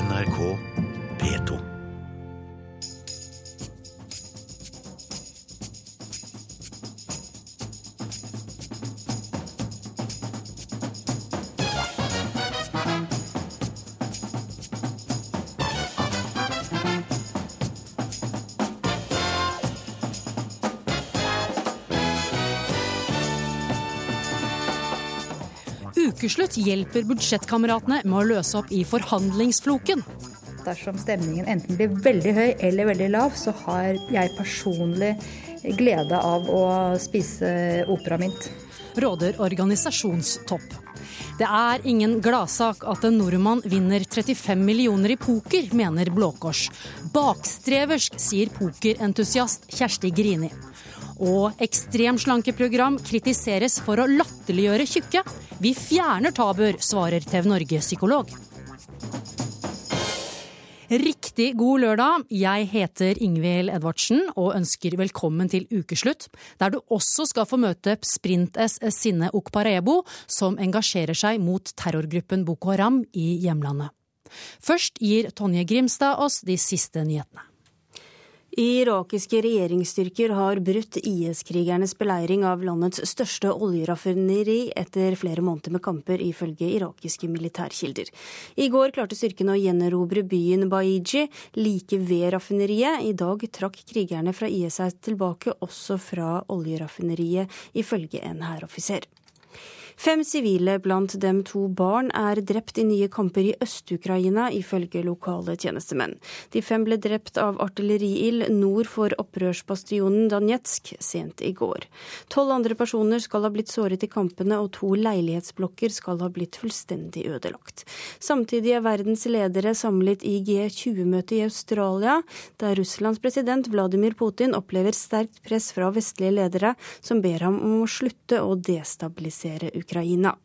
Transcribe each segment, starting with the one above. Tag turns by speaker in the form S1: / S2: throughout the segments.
S1: NRK
S2: Ukeslutt hjelper budsjettkameratene med å løse opp i forhandlingsfloken.
S3: Dersom stemningen enten blir veldig høy eller veldig lav, så har jeg personlig glede av å spise operamynt.
S2: Råder organisasjonstopp. Det er ingen gladsak at en nordmann vinner 35 millioner i poker, mener Blå Kors. Bakstreversk, sier pokerentusiast Kjersti Grini. Og ekstremslankeprogram kritiseres for å latterliggjøre tjukke. Vi fjerner tabuer, svarer TV Norge-psykolog. Riktig god lørdag. Jeg heter Ingvild Edvardsen og ønsker velkommen til ukeslutt, der du også skal få møte Sprint-S Sinne Okparebo, som engasjerer seg mot terrorgruppen Boko Haram i hjemlandet. Først gir Tonje Grimstad oss de siste nyhetene.
S4: Irakiske regjeringsstyrker har brutt IS-krigernes beleiring av landets største oljeraffineri etter flere måneder med kamper, ifølge irakiske militærkilder. I går klarte styrkene å gjenerobre byen Baiji like ved raffineriet. I dag trakk krigerne fra IS seg tilbake også fra oljeraffineriet, ifølge en hæroffiser. Fem sivile, blant dem to barn, er drept i nye kamper i Øst-Ukraina, ifølge lokale tjenestemenn. De fem ble drept av artilleriild nord for opprørsbastionen Danetsk sent i går. Tolv andre personer skal ha blitt såret i kampene, og to leilighetsblokker skal ha blitt fullstendig ødelagt. Samtidig er verdens ledere samlet i G20-møtet i Australia, der Russlands president Vladimir Putin opplever sterkt press fra vestlige ledere, som ber ham om å slutte å destabilisere Ukraina. Ukraina.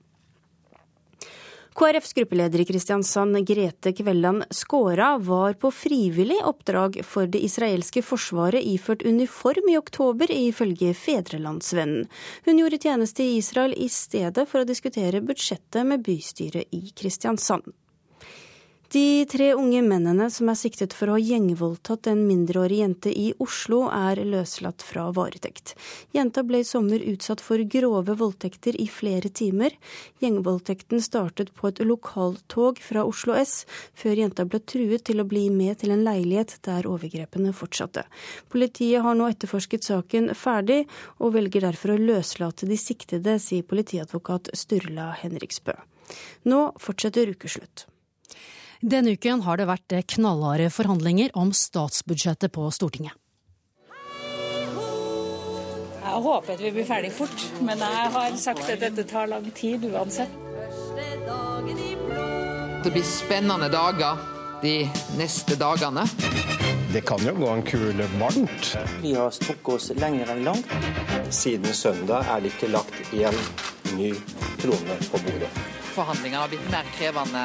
S4: KrFs gruppeleder i Kristiansand, Grete Kvelland Skåra, var på frivillig oppdrag for det israelske forsvaret iført uniform i oktober, ifølge Fedrelandsvennen. Hun gjorde tjeneste i Israel i stedet for å diskutere budsjettet med bystyret i Kristiansand. De tre unge mennene som er siktet for å ha gjengvoldtatt en mindreårig jente i Oslo, er løslatt fra varetekt. Jenta ble i sommer utsatt for grove voldtekter i flere timer. Gjengvoldtekten startet på et lokaltog fra Oslo S, før jenta ble truet til å bli med til en leilighet der overgrepene fortsatte. Politiet har nå etterforsket saken ferdig, og velger derfor å løslate de siktede, sier politiadvokat Sturla Henriksbø. Nå fortsetter ukeslutt.
S2: Denne uken har det vært knallharde forhandlinger om statsbudsjettet på Stortinget.
S5: Jeg håper at vi blir ferdig fort, men jeg har sagt at dette tar lang tid uansett.
S6: Det blir spennende dager de neste dagene.
S7: Det kan jo gå en kule varmt.
S8: Vi har strukket oss lenger enn langt.
S9: Siden søndag er det ikke lagt én ny krone på bordet
S6: forhandlingene har blitt mer krevende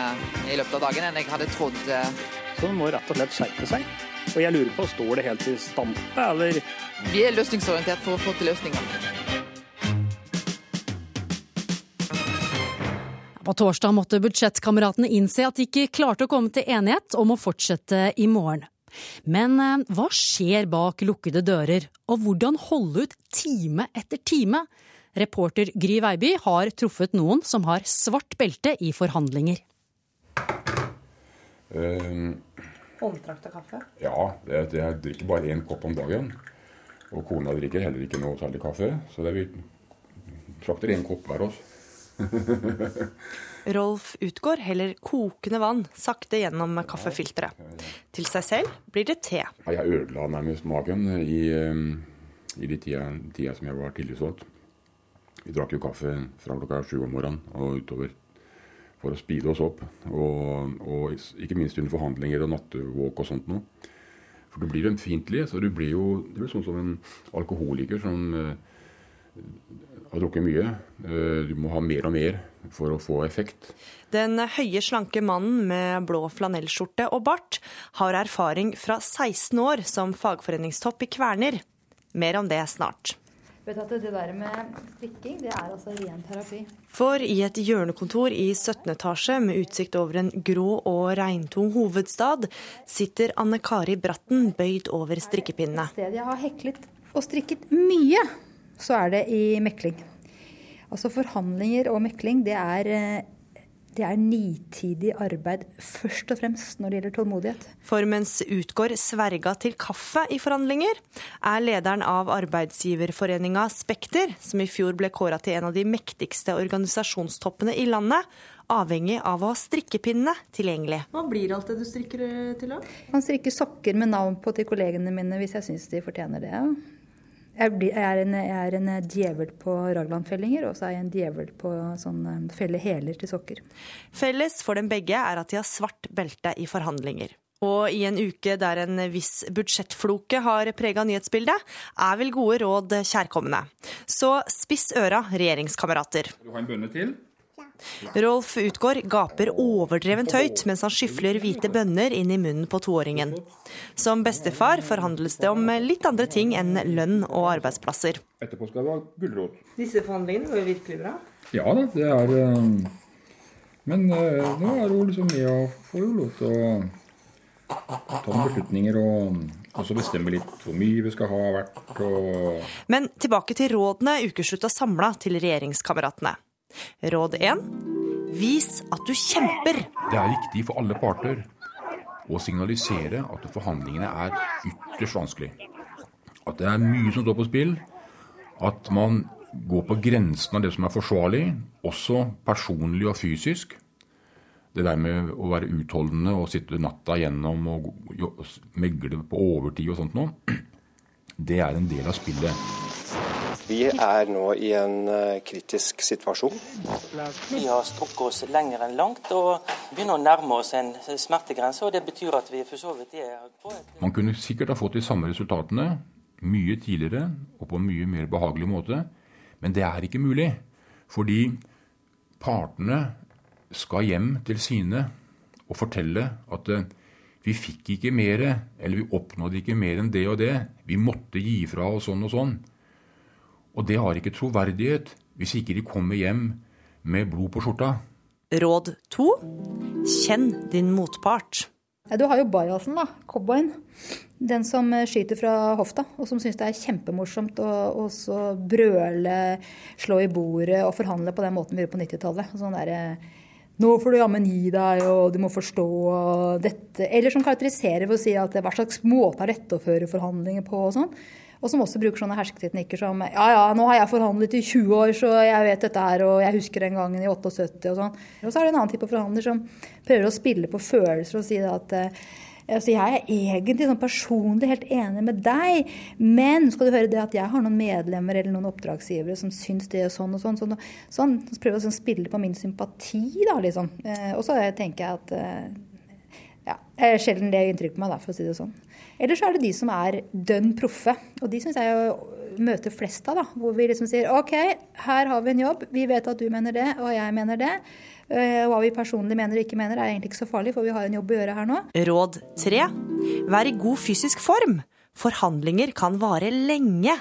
S6: i løpet av dagen enn jeg hadde trodd.
S8: Så man må rett og slett skjerpe seg. Og jeg lurer på, står det helt i stampe, eller?
S6: Vi er løsningsorientert for å få til løsninger.
S2: På torsdag måtte budsjettkameratene innse at de ikke klarte å komme til enighet om å fortsette i morgen. Men eh, hva skjer bak lukkede dører, og hvordan holde ut time etter time? Reporter Gry Veiby har truffet noen som har svart belte i forhandlinger.
S10: Uh,
S3: Omtrakta kaffe?
S10: Ja, det, det, jeg drikker bare én kopp om dagen. Og kona drikker heller ikke noe særlig kaffe, så det vi trakter én kopp hver oss.
S11: Rolf utgår heller kokende vann sakte gjennom kaffefilteret. Til seg selv blir det te.
S10: Jeg ødela nærmest magen i, i de tida, tida som jeg var tillitsvalgt. Vi drakk jo kaffe fra klokka sju om morgenen og utover for å speede oss opp. Og, og ikke minst under forhandlinger og nattevåk og sånt noe. For du blir ømfintlig. Så du blir jo det blir sånn som en alkoholiker som uh, har drukket mye. Uh, du må ha mer og mer for å få effekt.
S11: Den høye, slanke mannen med blå flanellskjorte og bart har erfaring fra 16 år som fagforeningstopp i Kverner. Mer om det snart.
S3: Vet at Det der med strikking, det er altså ren terapi.
S11: For i et hjørnekontor i 17. etasje med utsikt over en grå og regntung hovedstad, sitter Anne Kari Bratten bøyd over strikkepinnene.
S3: Stedet jeg har heklet og strikket mye, så er det i mekling. Altså Forhandlinger og mekling, det er eh, det er nitidig arbeid først og fremst når det gjelder tålmodighet.
S11: For mens Utgård sverga til kaffe i forhandlinger, er lederen av arbeidsgiverforeninga Spekter, som i fjor ble kåra til en av de mektigste organisasjonstoppene i landet, avhengig av å ha strikkepinnene tilgjengelig.
S12: Hva blir alt det du strikker til, da?
S3: Jeg kan strikke sokker med navn på til kollegene mine hvis jeg syns de fortjener det. Jeg, blir, jeg, er en, jeg, er en, djevel på raglandfellinger, og så er jeg en djevel på sånn eh, felle hæler til sokker.
S11: Felles for dem begge er at de har svart belte i forhandlinger. Og i en uke der en viss budsjettfloke har prega nyhetsbildet, er vel gode råd kjærkomne. Så spiss øra, regjeringskamerater.
S10: Du har en bønne til?
S11: Rolf Utgård gaper overdrevent høyt mens han skyfler hvite bønner inn i munnen på toåringen. Som bestefar forhandles det om litt andre ting enn lønn og arbeidsplasser.
S10: Etterpå skal det være gulrot.
S12: Disse forhandlingene går jo virkelig bra.
S10: Ja da, det er eh, Men eh, nå er hun liksom med og får jo lov til å ta noen beslutninger og også bestemme litt hvor mye vi skal ha hvert og
S11: Men tilbake til rådene ukeslutta samla til regjeringskameratene. Råd 1. Vis at du kjemper.
S10: Det er viktig for alle parter å signalisere at forhandlingene er ytterst vanskelig. At det er mye som står på spill. At man går på grensen av det som er forsvarlig, også personlig og fysisk. Det der med å være utholdende og sitte natta gjennom og megle på overtid og sånt noe, det er en del av spillet.
S9: Vi er nå i en eh, kritisk situasjon.
S13: Vi har strukket oss lenger enn langt og begynner å nærme oss en smertegrense. og Det betyr at vi for så vidt er på et
S10: Man kunne sikkert ha fått de samme resultatene mye tidligere og på en mye mer behagelig måte, men det er ikke mulig. Fordi partene skal hjem til sine og fortelle at eh, vi fikk ikke mer, eller vi oppnådde ikke mer enn det og det. Vi måtte gi fra oss sånn og sånn. Og det har ikke troverdighet hvis ikke de kommer hjem med blod på skjorta.
S11: Råd to kjenn din motpart.
S3: Du har jo bajasen, da. Cowboyen. Den som eh, skyter fra hofta, og som syns det er kjempemorsomt å brøle, slå i bordet og forhandle på den måten vi gjorde på 90-tallet. Sånn derre nå får du jammen gi deg, og du må forstå dette. Eller som karakteriserer ved å si at hva slags måte er dette å føre forhandlinger på og sånn. Og som også bruker sånne hersketeknikker som ja ja, nå har jeg forhandlet i 20 år, så jeg vet dette her, og jeg husker den gangen i 78 og sånn. Og så er det en annen type forhandler som prøver å spille på følelser og si at Altså, jeg er egentlig sånn personlig helt enig med deg, men skal du høre det at jeg har noen medlemmer eller noen oppdragsgivere som syns det er sånn og sånn. sånn, sånn så prøver å sånn spille på min sympati, da, liksom. Eh, og så tenker jeg at eh, ja, det er sjelden det gjør inntrykk på meg, da, for å si det sånn. Eller så er det de som er dønn proffe. Og de syns jeg jo møter flest av. da, Hvor vi liksom sier OK, her har vi en jobb. Vi vet at du mener det, og jeg mener det. Eh, hva vi personlig mener og ikke mener, er egentlig ikke så farlig, for vi har en jobb å gjøre her nå.
S11: Råd tre. Vær i god fysisk form. Forhandlinger kan vare lenge.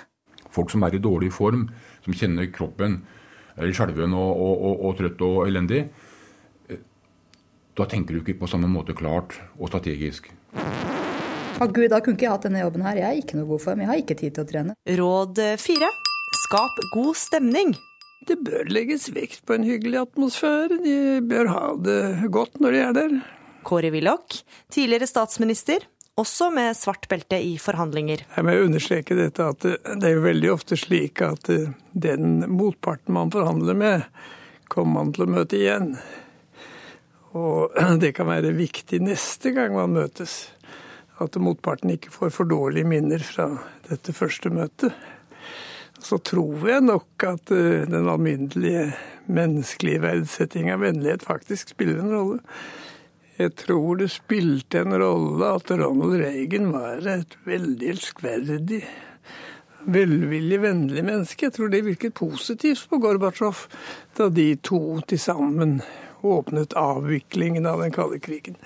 S10: Folk som er i dårlig form, som kjenner kroppen er skjelven og, og, og, og trøtt og elendig, eh, da tenker du ikke på samme måte klart og strategisk.
S3: Å oh, gud, da kunne ikke jeg hatt denne jobben her. Jeg er ikke noe god form. Jeg har ikke tid til å trene.
S11: Råd fire. Skap god stemning.
S14: Det bør legges vekt på en hyggelig atmosfære. De bør ha det godt når de er der.
S11: Kåre Willoch, tidligere statsminister, også med svart belte i forhandlinger.
S14: Jeg må understreke dette at det er veldig ofte slik at den motparten man forhandler med, kommer man til å møte igjen. Og det kan være viktig neste gang man møtes at motparten ikke får for dårlige minner fra dette første møtet. Så tror jeg nok at eh, den alminnelige menneskelige verdsetting av vennlighet faktisk spiller en rolle. Jeg tror det spilte en rolle at Ronald Reagan var et veldig elskverdig, velvillig, vennlig menneske. Jeg tror det virket positivt på Gorbatsjov da de to til sammen åpnet avviklingen av den kalde krigen.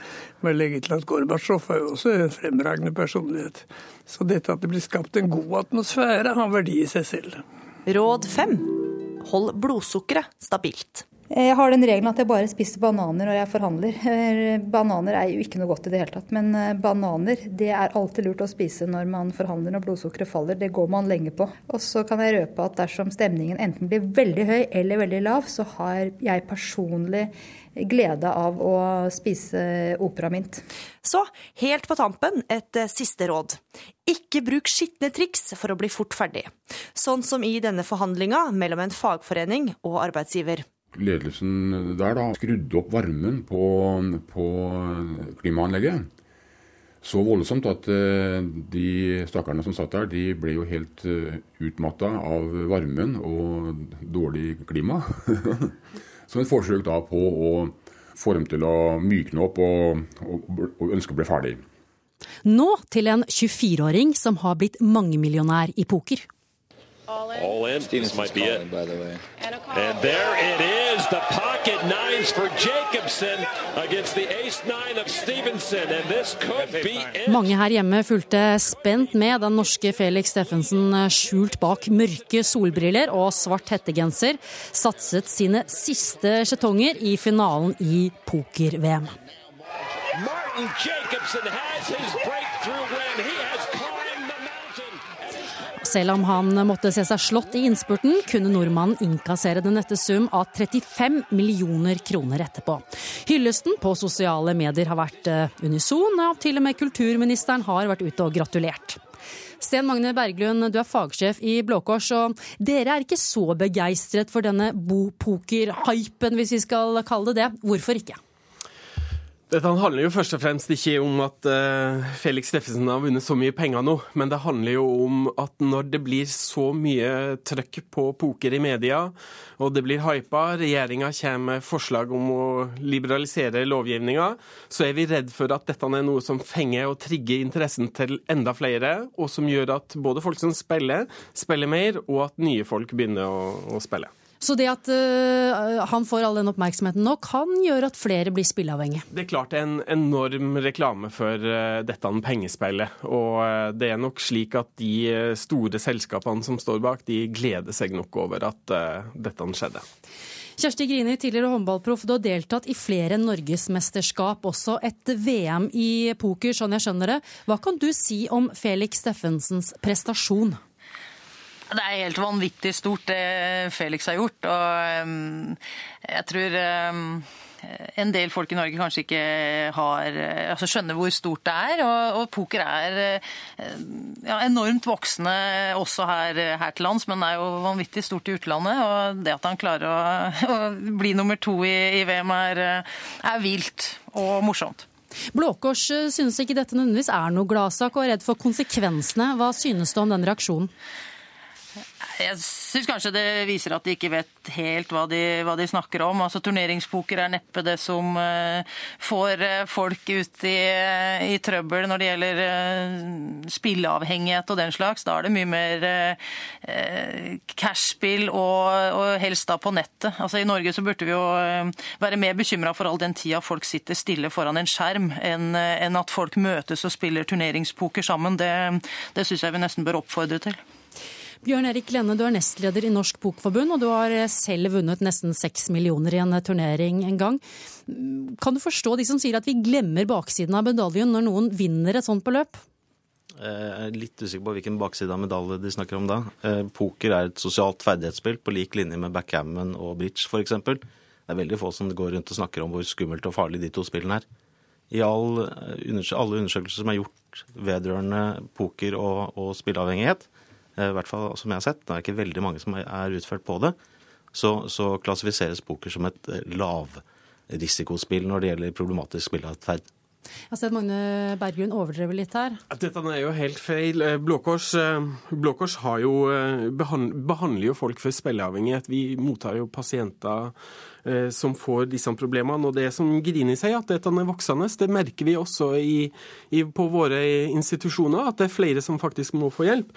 S14: Men legge til at Gorbatsjov er jo også en fremragende personlighet. Så dette at det blir skapt en god atmosfære, har verdi i seg selv.
S11: Råd fem hold blodsukkeret stabilt.
S3: Jeg har den regelen at jeg bare spiser bananer når jeg forhandler. Eh, bananer er jo ikke noe godt i det hele tatt, men eh, bananer det er alltid lurt å spise når man forhandler når blodsukkeret faller. Det går man lenge på. Og så kan jeg røpe at dersom stemningen enten blir veldig høy eller veldig lav, så har jeg personlig glede av å spise operamint.
S11: Så helt på tampen et eh, siste råd. Ikke bruk skitne triks for å bli fort ferdig. Sånn som i denne forhandlinga mellom en fagforening og arbeidsgiver
S10: ledelsen der da skrudde opp varmen på, på klimaanlegget så voldsomt at eh, de stakkarene som satt der, de ble jo helt eh, utmatta av varmen og dårlig klima. Som et forsøk da på å få dem til å mykne opp og, og, og ønske å bli ferdig.
S2: Nå til en 24-åring som har blitt mangemillionær i poker.
S15: All in. All in. This might be it. By the way. And there it is, the pocket nines for Jacobson against the ace nine of Stevenson. And this could be it.
S2: Mange her hjemme fulgte spent med den norske Felix Steffensen skjult bak mørke solbriller og svart hettegenser satset sine siste skjetonger i finalen i poker-VM.
S15: Martin Jacobson has his breakthrough
S2: selv om han måtte se seg slått i innspurten, kunne nordmannen innkassere den nette sum av 35 millioner kroner etterpå. Hyllesten på sosiale medier har vært eh, unison, og til og med kulturministeren har vært ute og gratulert. Sten Magne Berglund, du er fagsjef i Blå Kors, og dere er ikke så begeistret for denne bopoker-hypen, hvis vi skal kalle det det. Hvorfor ikke?
S16: Dette handler jo først og fremst ikke om at uh, Felix Steffensen har vunnet så mye penger nå, men det handler jo om at når det blir så mye trøkk på poker i media, og det blir hypa, regjeringa kommer med forslag om å liberalisere lovgivninga, så er vi redd for at dette er noe som fenger og trigger interessen til enda flere, og som gjør at både folk som spiller, spiller mer, og at nye folk begynner å, å spille.
S2: Så det at uh, han får all den oppmerksomheten nå, kan gjøre at flere blir spilleavhengige?
S16: Det er klart det er en enorm reklame for uh, dette pengespillet. Og uh, det er nok slik at de store selskapene som står bak, de gleder seg nok over at dette skjedde.
S2: Kjersti Grini, tidligere håndballproff. Du har deltatt i flere norgesmesterskap, også et VM i poker, sånn jeg skjønner det. Hva kan du si om Felix Steffensens prestasjon?
S17: Det er helt vanvittig stort det Felix har gjort. Og um, jeg tror um, en del folk i Norge kanskje ikke har, altså skjønner hvor stort det er. Og, og poker er uh, ja, enormt voksende også her, her, til lands, men det er jo vanvittig stort i utlandet. Og det at han klarer å, å bli nummer to i, i VM er, er vilt og morsomt.
S2: Blå Kors synes ikke dette nødvendigvis er noe gladsak og er redd for konsekvensene. Hva synes du om den reaksjonen?
S17: Jeg syns kanskje det viser at de ikke vet helt hva de, hva de snakker om. Altså Turneringspoker er neppe det som uh, får uh, folk ut i, uh, i, trøbbel når det gjelder spilleavhengighet og den slags. Da er det mye mer cashspill og, og, helst da på nettet. Altså I Norge så burde vi jo være mer bekymra for all den tida folk sitter stille foran en skjerm, enn, en at folk møtes og spiller turneringspoker sammen. Det, det syns jeg vi nesten bør oppfordre til.
S2: Bjørn Erik Lenne, du er nestleder i Norsk Bokforbund, og du har selv vunnet nesten seks millioner i en turnering en gang. Kan du forstå de som sier at vi glemmer baksiden av medaljen når noen vinner et sånt beløp?
S18: løp? jeg er litt usikker på hvilken bakside av medalje de snakker om da. Eh, poker er et sosialt ferdighetsspill på lik linje med backgammon og bridge f.eks. Det er veldig få som går rundt og snakker om hvor skummelt og farlig de to spillene er. I all, eh, alle undersøkelser som er gjort vedrørende poker og, og spilleavhengighet, Eh, I hvert fall som jeg har sett. Det er ikke veldig mange som er utført på det. Så, så klassifiseres poker som et eh, lavrisikospill når det gjelder problematisk spilleatferd.
S2: Jeg har sett Magne Berglund overdrevet litt her.
S16: Dette er jo helt feil. Blåkors Blå Kors, jo, behandler jo folk for spilleavhengighet. Vi mottar jo pasienter som får disse problemene. Og det som Grini sier, at dette er voksende, det merker vi også i, i, på våre institusjoner. At det er flere som faktisk må få hjelp.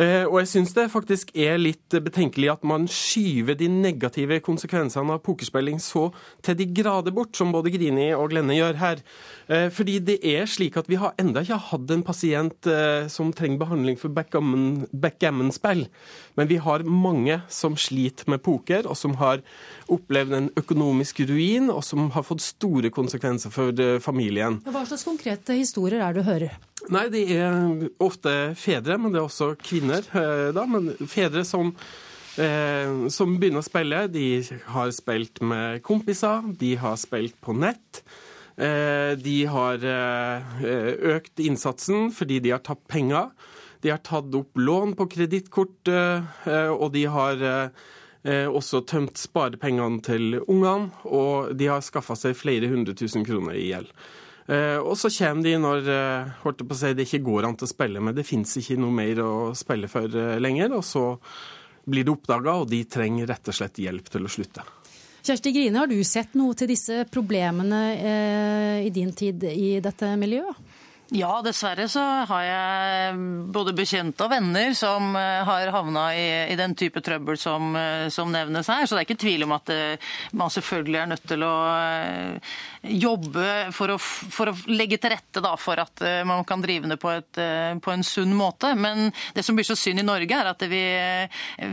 S16: Eh, og jeg syns det faktisk er litt betenkelig at man skyver de negative konsekvensene av pokerspilling så til de grader bort, som både Grini og Glenne gjør her. Eh, fordi det er slik at vi har enda ikke hatt en pasient eh, som trenger behandling for backgammon-spill. Men vi har mange som sliter med poker, og som har opplevd en økonomisk ruin, og som har fått store konsekvenser for familien.
S2: Hva slags konkrete historier er det du hører?
S16: Nei, De er ofte fedre, men det er også kvinner. Eh, da, men fedre som, eh, som begynner å spille, de har spilt med kompiser, de har spilt på nett. Eh, de har eh, økt innsatsen fordi de har tapt penger. De har tatt opp lån på kredittkort, eh, og de har eh, også tømt sparepengene til ungene. Og de har skaffa seg flere hundre tusen kroner i gjeld. Eh, og så kommer de når eh, holdt på å si, det ikke går an til å spille med. Det fins ikke noe mer å spille for eh, lenger. Og så blir det oppdaga, og de trenger rett og slett hjelp til å slutte.
S2: Kjersti Grine, har du sett noe til disse problemene eh, i din tid i dette miljøet?
S17: Ja, dessverre så har jeg både bekjente og venner som eh, har havna i, i den type trøbbel som, eh, som, nevnes her. Så det er ikke tvil om at eh, man selvfølgelig er nødt til å jobbe for å, for å legge til rette da, for at man kan drive det på, et, på, en sunn måte. Men det som blir så synd i Norge, er at vi,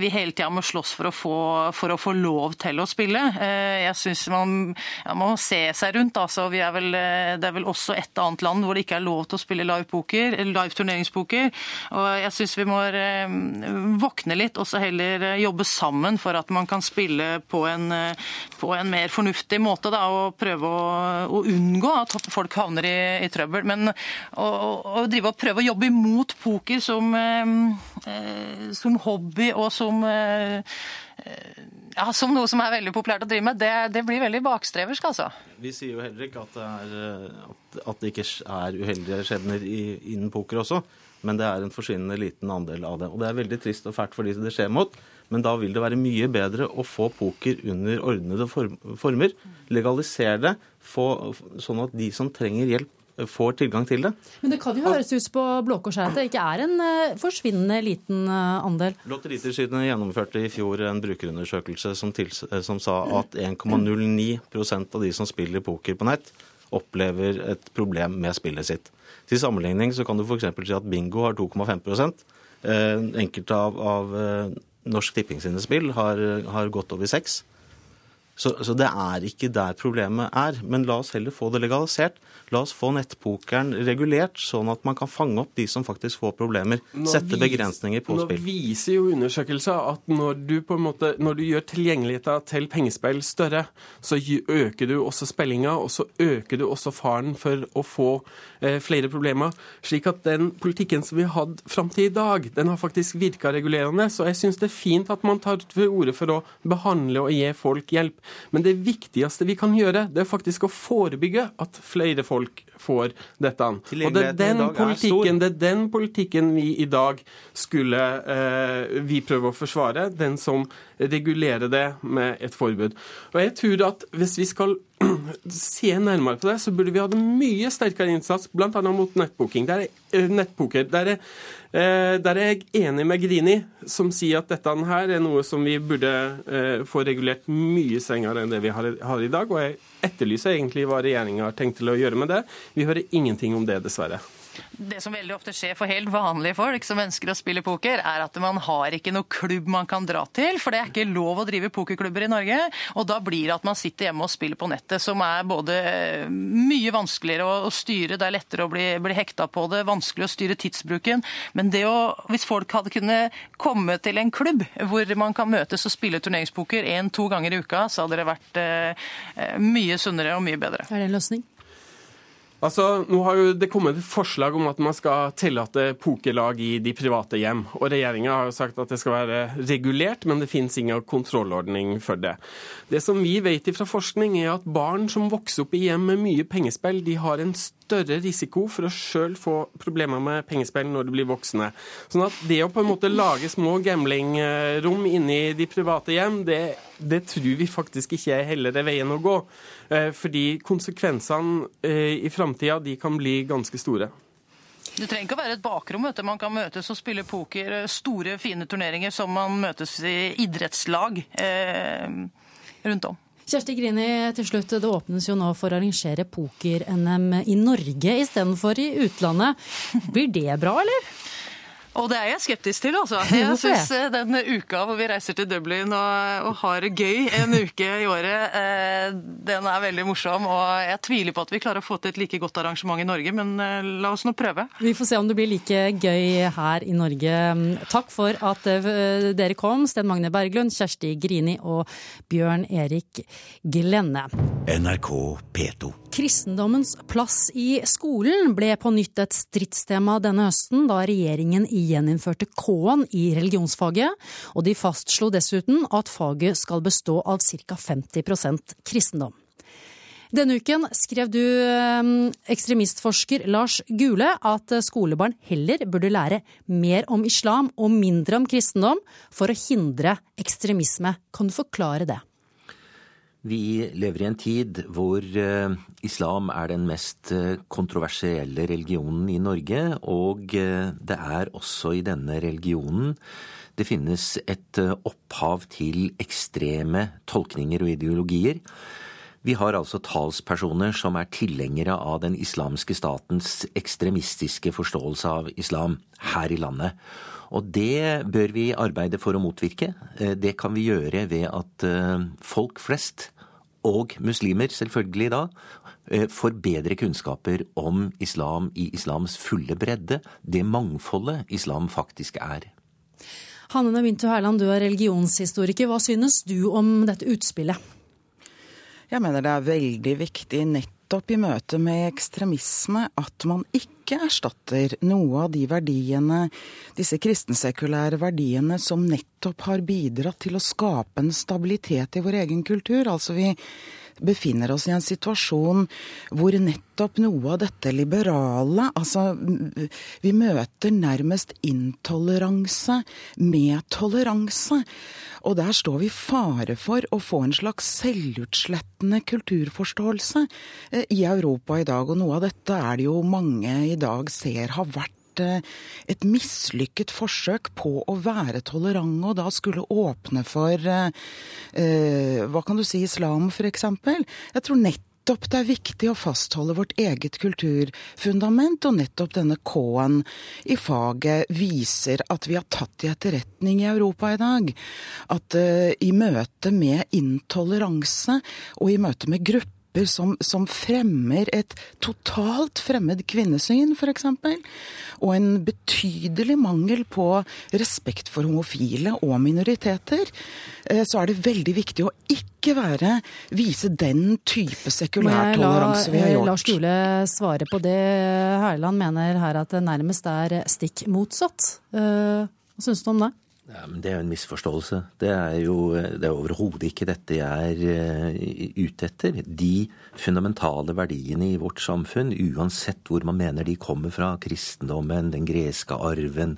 S17: vi hele tida må slåss for å, få, for å, få, lov til å spille. Jeg syns man, ja, man, må se seg rundt. Altså. Er vel, det er vel også et annet land hvor det ikke er lov til å spille live poker, live turneringspoker. Og jeg syns vi må eh, våkne litt og så heller eh, jobbe sammen for at man kan spille på en, eh, på en mer fornuftig måte. Da, og prøve å, å, unngå at folk havner i, i trøbbel. Men å, å, drive og prøve å jobbe imot poker som, som hobby og som ja, som noe som er veldig populært å drive med, det, det blir veldig bakstreversk, altså.
S18: Vi sier jo heller ikke at det, er, at det ikke er uheldige skjebner innen poker også, men det er en forsvinnende liten andel av det. Og det er veldig trist og fælt for de det skjer mot, men da vil det være mye bedre å få poker under ordnede former. Legalisere det, få, sånn at de som trenger hjelp, får tilgang til det.
S2: Men det kan jo høres ut på Blå Kors at det ikke er en uh, forsvinnende liten uh, andel?
S18: Lotteritilsynet gjennomførte i fjor en brukerundersøkelse som, til, eh, som sa at 1,09% av de som spiller poker på nett, opplever et problem med spillet sitt. Til sammenligning så kan du f.eks. si at bingo har 2,5 eh, Enkelte av, av Norsk Tipping sine spill har, har gått over seks. så, så, det er ikke der problemet er. Men la oss heller få det legalisert. La oss få nettpokeren regulert, sånn at man kan fange opp de som faktisk får problemer. Nå Sette vis, begrensninger på
S16: nå
S18: spill.
S16: Nå viser jo undersøkelser at når du, på en måte, når du gjør tilgjengeligheten til pengespill større, så øker du også spillinga, og så øker du også faren for å få eh, flere problemer. Slik at den politikken som vi har hatt fram til i dag, den har faktisk virka regulerende. Så jeg syns det er fint at man tar til orde for å behandle og gi folk hjelp. Men det viktigste vi kan gjøre, det er faktisk å forebygge at flere folk får dette. Og det er den politikken, det er den politikken vi i dag skulle eh, vi prøve å forsvare. Den som regulerer det med et forbud. Og jeg tror at hvis vi skal se nærmere på det, så burde vi hatt en mye sterkere innsats, bl.a. mot nettbooking. Der er, eh, nettpoker. Der er, eh, der er jeg enig med Grini, som sier at dette her er noe som vi burde eh, få regulert mye strengere enn det vi har, har i dag. Og jeg etterlyser egentlig hva regjeringa har tenkt til å gjøre med det. Vi hører ingenting om det, dessverre.
S17: Det som veldig ofte skjer for helt vanlige folk som ønsker å spille poker, er at man har ikke noe klubb man kan dra til, for det er ikke lov å drive pokerklubber i Norge. Og da blir det at man sitter hjemme og spiller på nettet, som er både mye vanskeligere å, styre, det er lettere å bli, bli hekta på det, vanskelig å styre tidsbruken. Men det å, hvis folk hadde kunnet komme til en klubb hvor man kan møtes og spille turneringspoker én-to ganger i uka, så hadde det vært eh, mye sunnere og mye bedre.
S2: Er det en løsning?
S16: Altså, Nå har jo det kommet et forslag om at man skal tillate pokerlag i de private hjem. og Regjeringa har jo sagt at det skal være regulert, men det finnes ingen kontrollordning for det. Det som vi vet fra forskning, er at barn som vokser opp i hjem med mye pengespill, de har en større risiko for å sjøl få problemer med pengespill når de blir voksne. Sånn at det å på en måte lage små gamblingrom inni de private hjem, det, det tror vi faktisk ikke er heller er veien å gå. Eh, fordi konsekvensene eh, i framtida kan bli ganske store.
S17: Det trenger ikke å være et bakrom. Vet du. Man kan møtes og spille poker. Store, fine turneringer som man møtes i idrettslag eh, rundt om.
S2: Kjersti Grini, til slutt. Det åpnes jo nå for å arrangere poker-NM i Norge istedenfor i utlandet. Blir det bra, eller?
S17: Og det er jeg skeptisk til, altså. Jeg syns eh, den uka hvor vi reiser til Dublin og, og, har det gøy en uke i året, eh, den er veldig morsom. Og jeg tviler på at vi klarer å få til et like godt arrangement i Norge, men eh, la oss nå prøve.
S2: Vi får se om det blir like gøy her i Norge. Takk for at eh, dere kom, Sten Magne Berglund, Kjersti Grini og Bjørn Erik Glenne.
S1: NRK P2.
S2: Kristendommens plass i skolen ble på nytt et stridstema denne høsten, da regjeringen gjeninnførte K-en i religionsfaget, og de fastslo dessuten at faget skal bestå av ca. 50% kristendom. Denne uken skrev du, ekstremistforsker Lars Gule, at skolebarn heller burde lære mer om islam og mindre om kristendom for å hindre ekstremisme. Kan du forklare det?
S19: Vi lever i en tid hvor uh, islam er den mest uh, kontroversielle religionen i Norge, og uh, det er også i denne religionen det finnes et opphav til ekstreme tolkninger og ideologier. Vi har altså talspersoner som er tilhengere av den islamske statens ekstremistiske forståelse av islam her i landet. Og det bør vi arbeide for å motvirke. Det kan vi gjøre ved at folk flest og muslimer selvfølgelig da, eh, får bedre kunnskaper om islam i islams fulle bredde, det mangfoldet islam faktisk er.
S2: Hanne Navintu Herland, du er religionshistoriker. Hva synes du om dette utspillet?
S20: Jeg mener det er veldig viktig nettopp i møte med ekstremisme at man ikke erstatter noe av de verdiene, disse kristensekulære verdiene som nettopp har bidratt til å skape en stabilitet i vår egen kultur. Altså vi befinner oss i en situasjon hvor nettopp noe av dette liberale Altså, vi møter nærmest intoleranse med toleranse. Og der står vi i fare for å få en slags selvutslettende kulturforståelse eh, i Europa i dag. Og noe av dette er det jo mange i dag ser har vært eh, et mislykket forsøk på å være tolerante, og da skulle åpne for eh, eh hva kan du si, islam f.eks. Jeg tror nett nettopp det er viktig å fastholde vårt eget kulturfundament, og nettopp denne K-en i faget viser at vi har tatt i etterretning i Europa i dag. At uh, i møte med intoleranse og i møte med grupper som, som, fremmer et totalt fremmed kvinnesyn, f.eks. Og en betydelig mangel på respekt for homofile og minoriteter. Eh, så er det veldig viktig å ikke være, vise den type sekulær toleranse vi har gjort.
S2: Lars Gule svare på det. Herland mener her at det nærmest er stikk motsatt. Eh, hva syns du om det?
S19: Ja, Det er jo en misforståelse. Det er jo det er overhodet ikke dette jeg er uh, ute etter. De fundamentale verdiene i vårt samfunn, uansett hvor man mener de kommer fra, kristendommen, den greske arven,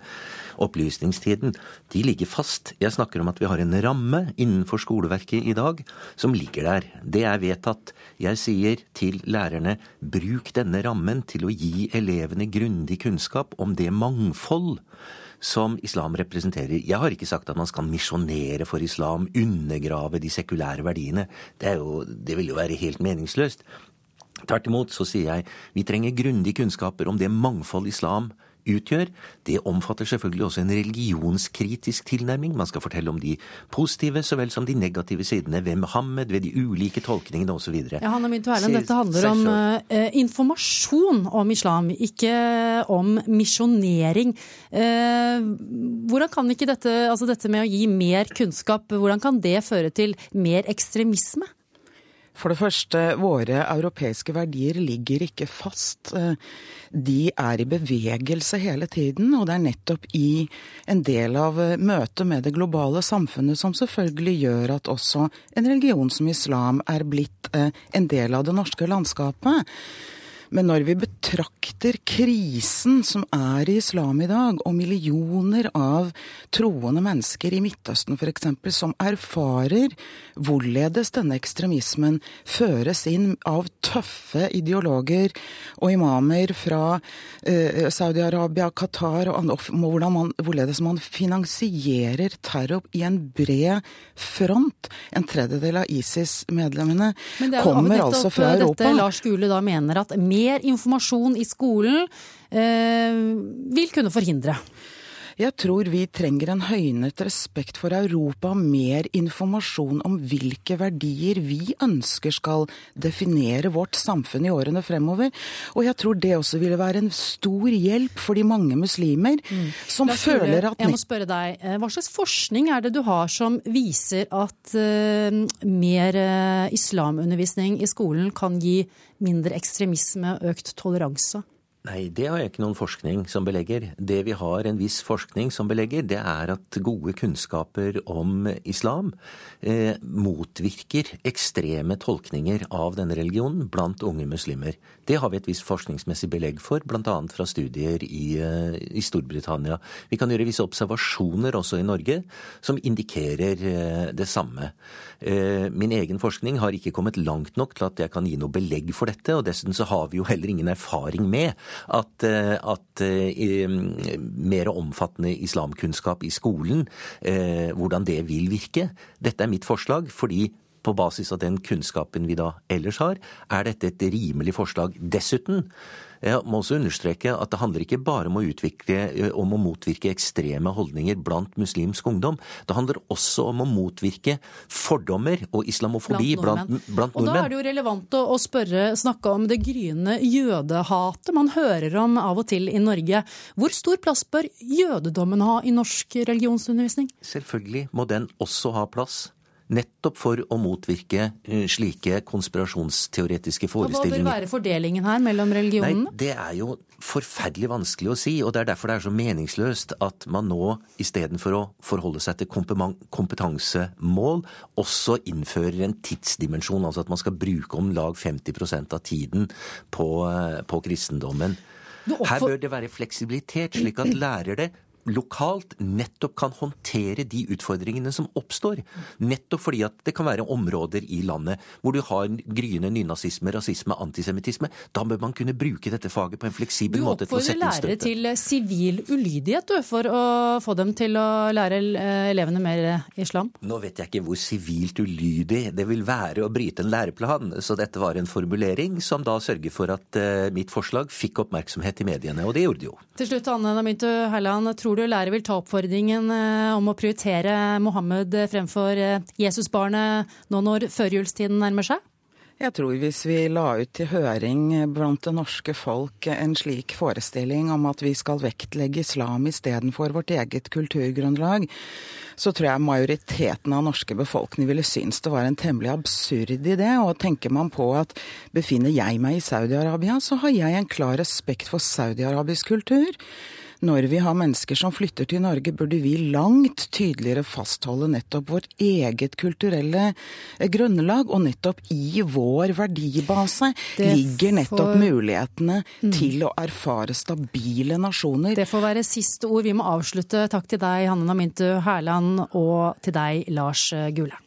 S19: opplysningstiden, de ligger fast. Jeg snakker om at vi har en ramme innenfor skoleverket i dag som ligger der. Det er vedtatt. Jeg sier til lærerne bruk denne rammen til å gi elevene grundig kunnskap om det mangfold som islam representerer. Jeg har ikke sagt at man skal misjonere for islam, undergrave de sekulære verdiene. Det, jo, det vil jo være helt meningsløst. Tvert imot så sier jeg vi trenger grundige kunnskaper om det mangfold islam utgjør, det omfatter selvfølgelig også en religionskritisk tilnærming. Man skal fortelle om de positive så vel som de negative sidene ved Mohammed, ved de ulike tolkningene osv.
S2: Ja, Hanna Mynto Erlend, dette handler om uh, informasjon om islam, ikke om misjonering. Uh, hvordan kan ikke dette, altså dette med å gi mer kunnskap, hvordan kan det føre til mer ekstremisme?
S20: For det første, våre europeiske verdier ligger ikke fast. De er i bevegelse hele tiden, og det er nettopp i en del av møtet med det globale samfunnet som selvfølgelig gjør at også en religion som islam er blitt eh, en del av det norske landskapet. Men når vi betrakter krisen som er i islam i dag, og millioner av troende mennesker i Midtøsten f.eks. som erfarer hvorledes denne ekstremismen føres inn av tøffe ideologer og imamer fra eh, Saudi-Arabia, Qatar og hvordan man, hvorledes man finansierer terror i en bred front. En tredjedel av ISIS-medlemmene kommer altså fra Europa.
S2: Dette Lars Gule da mener at mer informasjon i skolen eh, vil kunne forhindre.
S20: Jeg tror vi trenger en høynet respekt for Europa, mer informasjon om hvilke verdier vi ønsker skal definere vårt samfunn i årene fremover. Og jeg tror det også ville være en stor hjelp for de mange muslimer mm. som Lars, føler at
S2: Jeg må spørre deg, eh, hva slags forskning er det du har som viser at uh, mer uh, islamundervisning i skolen kan gi mindre ekstremisme og økt toleranse?
S19: Nei, det har jeg ikke noen forskning som belegger. Det vi har en viss forskning som belegger, det er at gode kunnskaper om islam eh, motvirker ekstreme tolkninger av denne religionen blant unge muslimer. Det har vi et visst forskningsmessig belegg for, bl.a. fra studier i, eh, i, Storbritannia. Vi kan gjøre visse observasjoner også i Norge som indikerer eh, det samme. Eh, min egen forskning har ikke kommet langt nok til at jeg kan gi noe belegg for dette, og dessuten så har vi jo heller ingen erfaring med at, eh, at eh, mer omfattende islamkunnskap i skolen, hvordan det vil virke. Dette er mitt forslag fordi på basis av den kunnskapen vi da ellers har, er dette et rimelig forslag. Dessuten jeg må også understreke at det handler ikke bare om å, om å motvirke ekstreme holdninger blant muslimsk ungdom. Det handler også om å motvirke fordommer og islamofobi blant, blant, blant
S2: nordmenn. Og da er det jo relevant å spørre, snakke om det gryende jødehatet man hører om av og til i Norge. Hvor stor plass bør jødedommen ha i norsk religionsundervisning?
S19: Selvfølgelig må den også ha plass. Nettopp for å motvirke eh, slike konspirasjonsteoretiske forestillinger.
S2: Og Hva vil være fordelingen her mellom religionene?
S19: Nei, Det er jo forferdelig vanskelig å si. Og det er derfor det er så meningsløst at man nå istedenfor å forholde seg til kompetansemål, også innfører en tidsdimensjon. Altså at man skal bruke om lag 50% av tiden på, eh, på kristendommen. Her bør det være fleksibilitet, slik at lærere lokalt nettopp kan håndtere de utfordringene som oppstår. Nettopp fordi at det kan være områder i landet hvor du har gryende nynazisme, rasisme, antisemittisme. Da bør man kunne bruke dette faget på en fleksibel måte til å sette inn støtte.
S2: Du oppfordrer lærere til sivil ulydighet du, for å få dem til å lære eh, elevene mer islam?
S19: Nå vet jeg ikke hvor sivilt ulydig det vil være å bryte en læreplan, så dette var en formulering som da sørger for at mitt forslag fikk oppmerksomhet i mediene, og det gjorde det jo.
S2: Til slutt, Anne Namintu Heiland, tror du lærere vil ta oppfordringen eh, om å prioritere Mohammed fremfor eh, Jesusbarnet nå når førjulstiden nærmer seg?
S20: Jeg tror hvis vi la ut til høring blant det norske folk en slik forestilling om at vi skal vektlegge islam istedenfor vårt eget kulturgrunnlag, så tror jeg majoriteten av norske befolkning ville synes det var en temmelig absurd idé. Og tenker man på at befinner jeg meg i Saudi-Arabia, så har jeg en klar respekt for saudi-arabisk kultur når vi har mennesker som flytter til Norge, burde vi langt tydeligere fastholde nettopp vårt eget kulturelle eh, grunnlag. Og nettopp i vår verdibase det ligger nettopp får... mulighetene mm. til å erfare stabile nasjoner.
S2: Det får være siste ord. Vi må avslutte. Takk til deg, Hanne Namintu Hærland, og til deg, Lars Gule.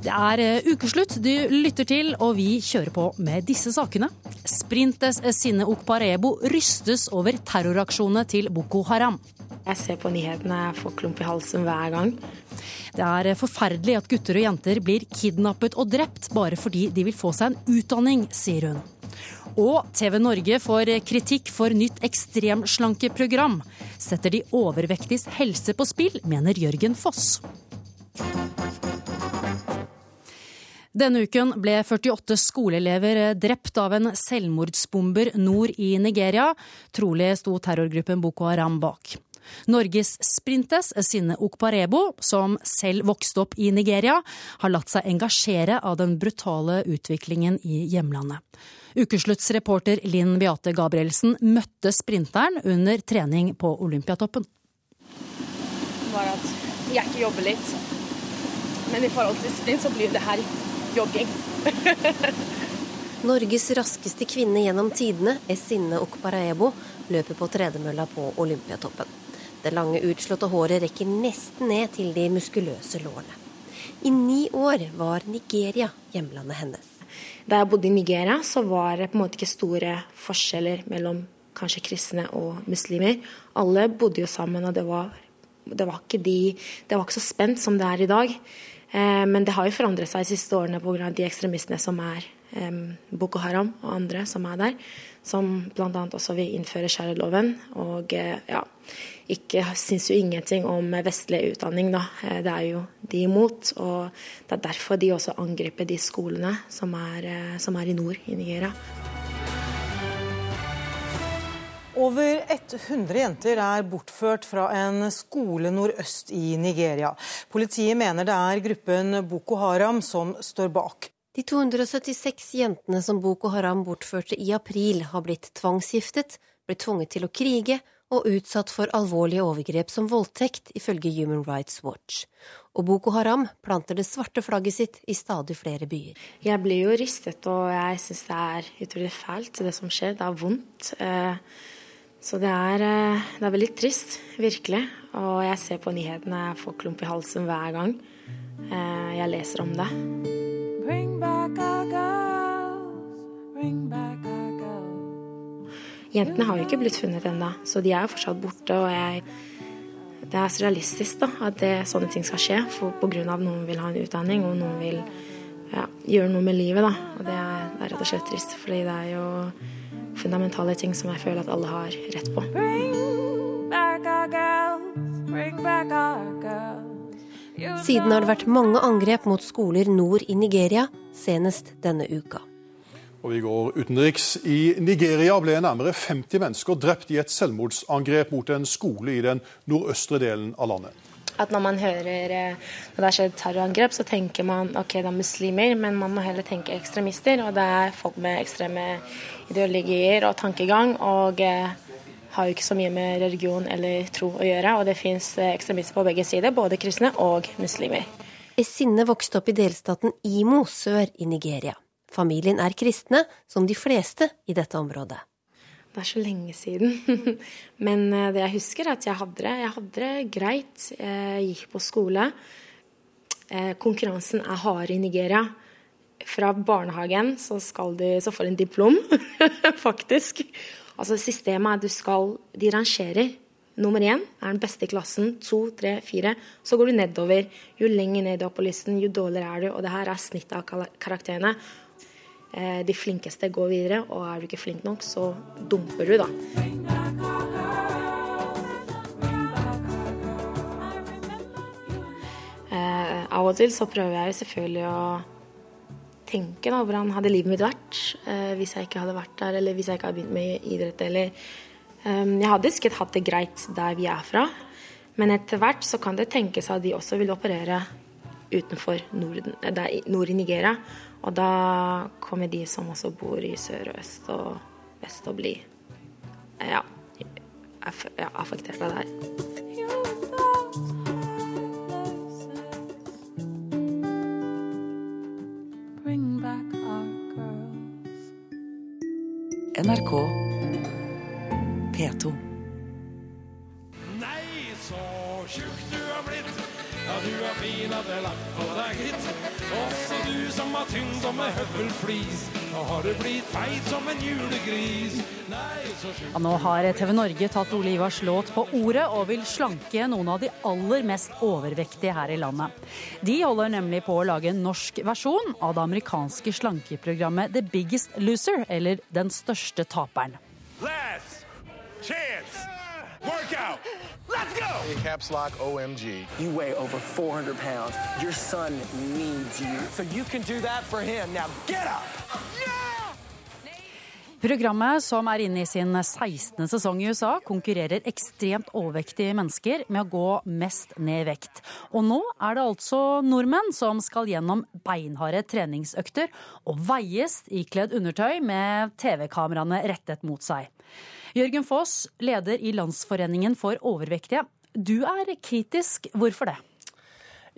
S2: Det er eh, ukeslutt du lytter til, og vi kjører på med disse sakene. Sprintes Sinne Okparebo rystes over terroraksjonene til Boko Haram.
S21: Jeg ser på nyhetene, jeg får klump i halsen hver gang.
S2: Det er forferdelig at gutter og jenter blir kidnappet og drept bare fordi de vil få seg en utdanning, sier hun. Og TV Norge får kritikk for nytt ekstremslankeprogram. Setter de overvektiges helse på spill, mener Jørgen Foss. Denne uken ble 48 skoleelever drept av en selvmordsbomber nord i Nigeria. Trolig sto terrorgruppen Boko Haram bak. Norges sprintes Sinne Okparebo, som selv vokste opp i Nigeria, har latt seg engasjere av den brutale utviklingen i hjemlandet. Ukesluttsreporter Linn Beate Gabrielsen møtte sprinteren under trening på Olympiatoppen.
S21: Bare at hjertet jobber litt. Men i forhold til sprint så blir det her jogging.
S22: Norges raskeste kvinne gjennom tidene, Esinne Okparaebo, løper på tredemølla på Olympiatoppen. Det lange, utslåtte håret rekker nesten ned til de muskuløse lårene. I ni år var Nigeria hjemlandet hennes.
S23: Da jeg bodde i Nigeria, så var det på en måte ikke store forskjeller mellom kanskje kristne og muslimer. Alle bodde jo sammen, og det var, det var, ikke, de, det var ikke, så spent som det er i dag. Eh, men det har jo forandret seg de siste årene pga. de ekstremistene som er Boko Haram og andre som er der. Som bl.a. også vil innføre sharialoven. Og eh, ja, ikke syns jo ingenting om vestlig utdanning, da. Eh, det er jo de imot. Og det er derfor de også angriper de skolene som er, som er i nord i Nigeria.
S24: Over 100 jenter er bortført fra en skole nordøst i Nigeria. Politiet mener det er gruppen Boko Haram som står bak.
S22: De 276 jentene som Boko Haram bortførte i april, har blitt tvangsgiftet, blitt tvunget til å krige og utsatt for alvorlige overgrep som voldtekt, ifølge Human Rights Watch. Og Boko Haram planter det svarte flagget sitt i stadig flere byer.
S23: Jeg blir jo ristet, og jeg syns det er utrolig fælt, det som skjer. Det er vondt. Eh, så det er, eh, det er, veldig trist, virkelig. Og jeg ser på nyhetene, jeg får klump i halsen hver gang eh, jeg leser om det. Jentene har jo ikke blitt funnet ennå, så de er jo fortsatt borte. Og jeg, det er surrealistisk da, at det, sånne ting skal skje for, på grunn av noen vil ha en utdanning, og noen vil ja, gjøre noe med livet. Da. Og det er, det er rett og slett trist, fordi det er jo fundamentale ting som jeg føler at alle har rett på.
S22: Siden har det vært mange angrep mot skoler nord i Nigeria, senest denne uka.
S25: Og vi går utenriks. I Nigeria ble nærmere 50 mennesker drept i et selvmordsangrep mot en skole i den nordøstre delen av landet.
S23: At når man hører eh, når det har skjedd terrorangrep, så tenker man ok, det er muslimer, men man må heller tenke ekstremister. Og det er folk med ekstreme ideologier og tankegang. Og eh, har jo ikke så mye med religion eller tro å gjøre. Og det fins eh, ekstremister på begge sider, både kristne og muslimer.
S22: Esinne vokste opp i delstaten Imo sør i Nigeria. Familien er kristne, som de fleste i dette området.
S23: Det er så lenge siden. Men det jeg husker, er at jeg hadde det, jeg hadde det greit. Jeg gikk på skole. Konkurransen er hard i Nigeria. Fra barnehagen så, du, så får du en diplom, faktisk. Altså Systemet er du skal De rangerer. Nummer én er den beste i klassen. To, tre, fire. Så går du nedover. Jo lenger ned du er på listen, jo dårligere er du. Og det her er snittet av karakterene. De flinkeste går videre, og er du ikke flink nok, så dumper du, da. Av og til så prøver jeg selvfølgelig å tenke da, hvordan hadde livet mitt vært hvis jeg ikke hadde vært der, eller hvis jeg ikke hadde begynt med idrett, eller Jeg hadde sikkert hatt det greit der vi er fra, men etter hvert så kan det tenkes at de også vil operere utenfor Norden, nord i Nigeria. Og da kommer de som også bor i sør og øst og vest, og bli ja, ja, affektert av det her.
S26: NRK P2.
S15: Det er lagt på deg, gitt. Også du som har tynn som ei høvelflis. Nå har du blitt feit som en julegris. Nei, så tjukk
S2: Ja, nå har TV Norge tatt Ole Ivars låt på ordet og vil slanke noen av de aller mest overvektige her i landet. De holder nemlig på å lage en norsk versjon av det amerikanske slankeprogrammet The Biggest Loser, eller Den største taperen.
S15: Last chance. Workout. Let's go!
S27: Caps lock OMG.
S28: You weigh over 400 pounds. Your son needs you.
S27: So you can do that for him. Now get up!
S2: Programmet, som er inne i sin 16. sesong i USA, konkurrerer ekstremt overvektige mennesker med å gå mest ned i vekt. Og nå er det altså nordmenn som skal gjennom beinharde treningsøkter og veies ikledd undertøy med TV-kameraene rettet mot seg. Jørgen Foss, leder i Landsforeningen for overvektige. Du er kritisk. Hvorfor det?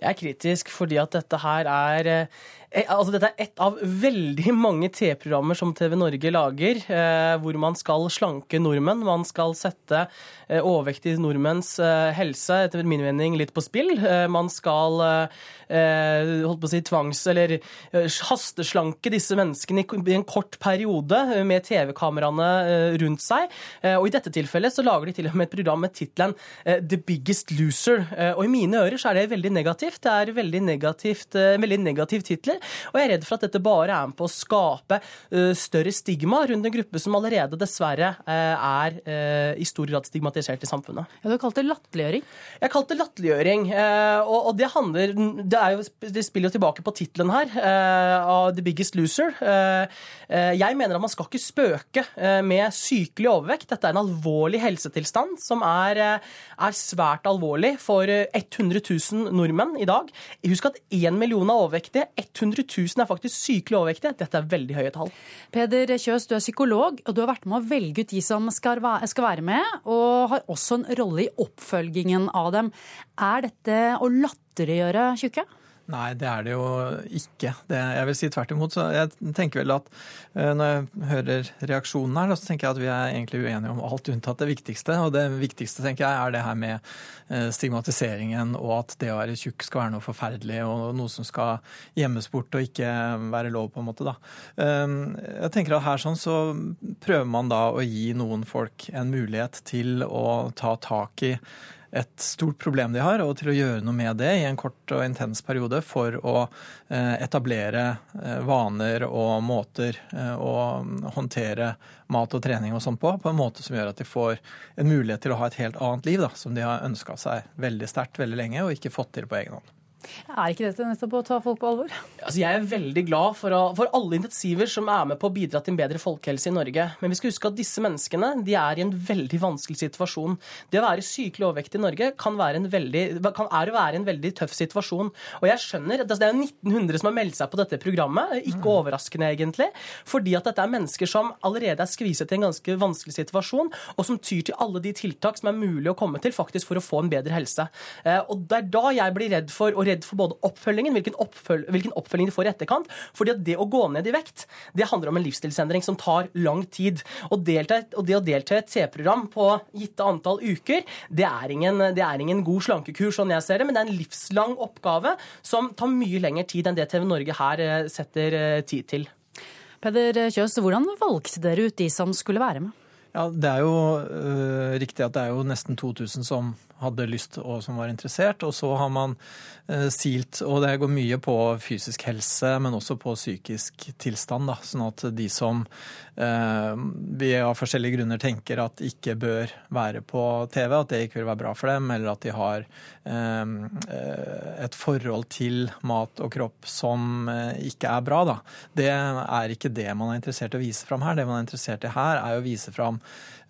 S29: Jeg er kritisk fordi at dette her er
S30: Eh, Altså, dette er ett av veldig mange TV-programmer som TV Norge lager, eh, hvor man skal slanke nordmenn. Man skal sette eh, overvektige nordmenns eh, helse, etter min mening, litt på spill. Eh, man skal eh, eh, holdt på å si tvangs- eller eh, hasteslanke disse menneskene i, en kort periode eh, med TV-kameraene eh, rundt seg. Eh, og i dette tilfellet så lager de til og med et program med tittelen eh, The Biggest Loser. Eh, og i mine ører så er det veldig negativt. Det er veldig negativt, eh, veldig negativ titler. Og jeg er redd for at dette bare er med på å skape eh, større stigma rundt en gruppe som allerede dessverre eh, er eh, i stor grad stigmatisert i samfunnet.
S2: Ja, Du har kalt det latterliggjøring?
S30: Jeg har kalt det latterliggjøring. Og, det handler Det, er jo, det spiller jo tilbake på tittelen her, av The Biggest Loser. Jeg mener at man skal ikke spøke med sykelig overvekt. Dette er en alvorlig helsetilstand som er, er svært alvorlig for eh, 100 000 nordmenn i dag. Husk at 1 million er overvektige. 100 000 er faktisk sykelig overvektige. Dette er veldig høye tall.
S2: Peder Kjøs, du er psykolog, og du har vært med å velge ut de som skal være med, og har også en rolle i oppfølgingen av dem. Er dette å latterliggjøre tjukke?
S31: Nei, det er det jo ikke. Det, jeg vil si tvert imot. Så jeg tenker vel at eh, når jeg hører reaksjonen her, så tenker jeg at vi er egentlig uenige om alt unntatt det viktigste. Og det viktigste tenker jeg er det her med eh, stigmatiseringen og at det å være tjukk skal være noe forferdelig og noe som skal gjemmes bort og ikke være lov, på en måte. da. Eh, Jeg tenker at her sånn så prøver man da å gi noen folk en mulighet til å ta tak i et stort problem de har, og til å gjøre noe med det i en kort og intens periode for å eh, etablere eh, vaner og måter eh, å håndtere mat og trening og sånn på, på en måte som gjør at de får en mulighet til å ha et helt annet liv, da, som de har ønska seg veldig sterkt veldig lenge og ikke fått til på egen hånd.
S2: Er ikke dette nettopp å ta folk på alvor?
S30: Altså, jeg er veldig glad for, å, for alle intensiver som er med på å bidra til en bedre folkehelse i Norge. Men vi skal huske at disse menneskene de er i en veldig vanskelig situasjon. Det å være sykelig overvektig i Norge kan være en veldig, kan, er å være en veldig tøff situasjon. Og jeg skjønner, at altså, Det er jo 1900 som har meldt seg på dette programmet. Ikke overraskende, egentlig. Fordi at dette er mennesker som allerede er skviset i en ganske vanskelig situasjon, og som tyr til alle de tiltak som er mulig å komme til faktisk for å få en bedre helse. Eh, Og Det er da jeg blir redd for, og redd for både oppfølgingen, hvilken, oppføl hvilken oppfølging de får i etterkant. fordi at det å gå ned i vekt, det handler om en livsstilsendring som tar lang tid. Og, delta, og det å delta i et T-program på gitte antall uker, det er, ingen, det er ingen god slankekur, sånn jeg ser det, men det er en livslang oppgave som tar mye lengre tid enn det TV Norge her eh, setter eh, tid til.
S2: Peder Kjøs, hvordan valgte dere ut de som skulle være med?
S31: Ja, Det er jo øh, riktig at det er jo nesten 2000 som hadde lyst og som var interessert. Og så har man øh, silt, og det går mye på fysisk helse, men også på psykisk tilstand. da, Sånn at de som øh, vi av forskjellige grunner tenker at ikke bør være på TV, at det ikke vil være bra for dem, eller at de har øh, et forhold til mat og kropp som ikke er bra, da. Det er ikke det man er interessert i å vise fram her. Det man er interessert i her, er å vise fram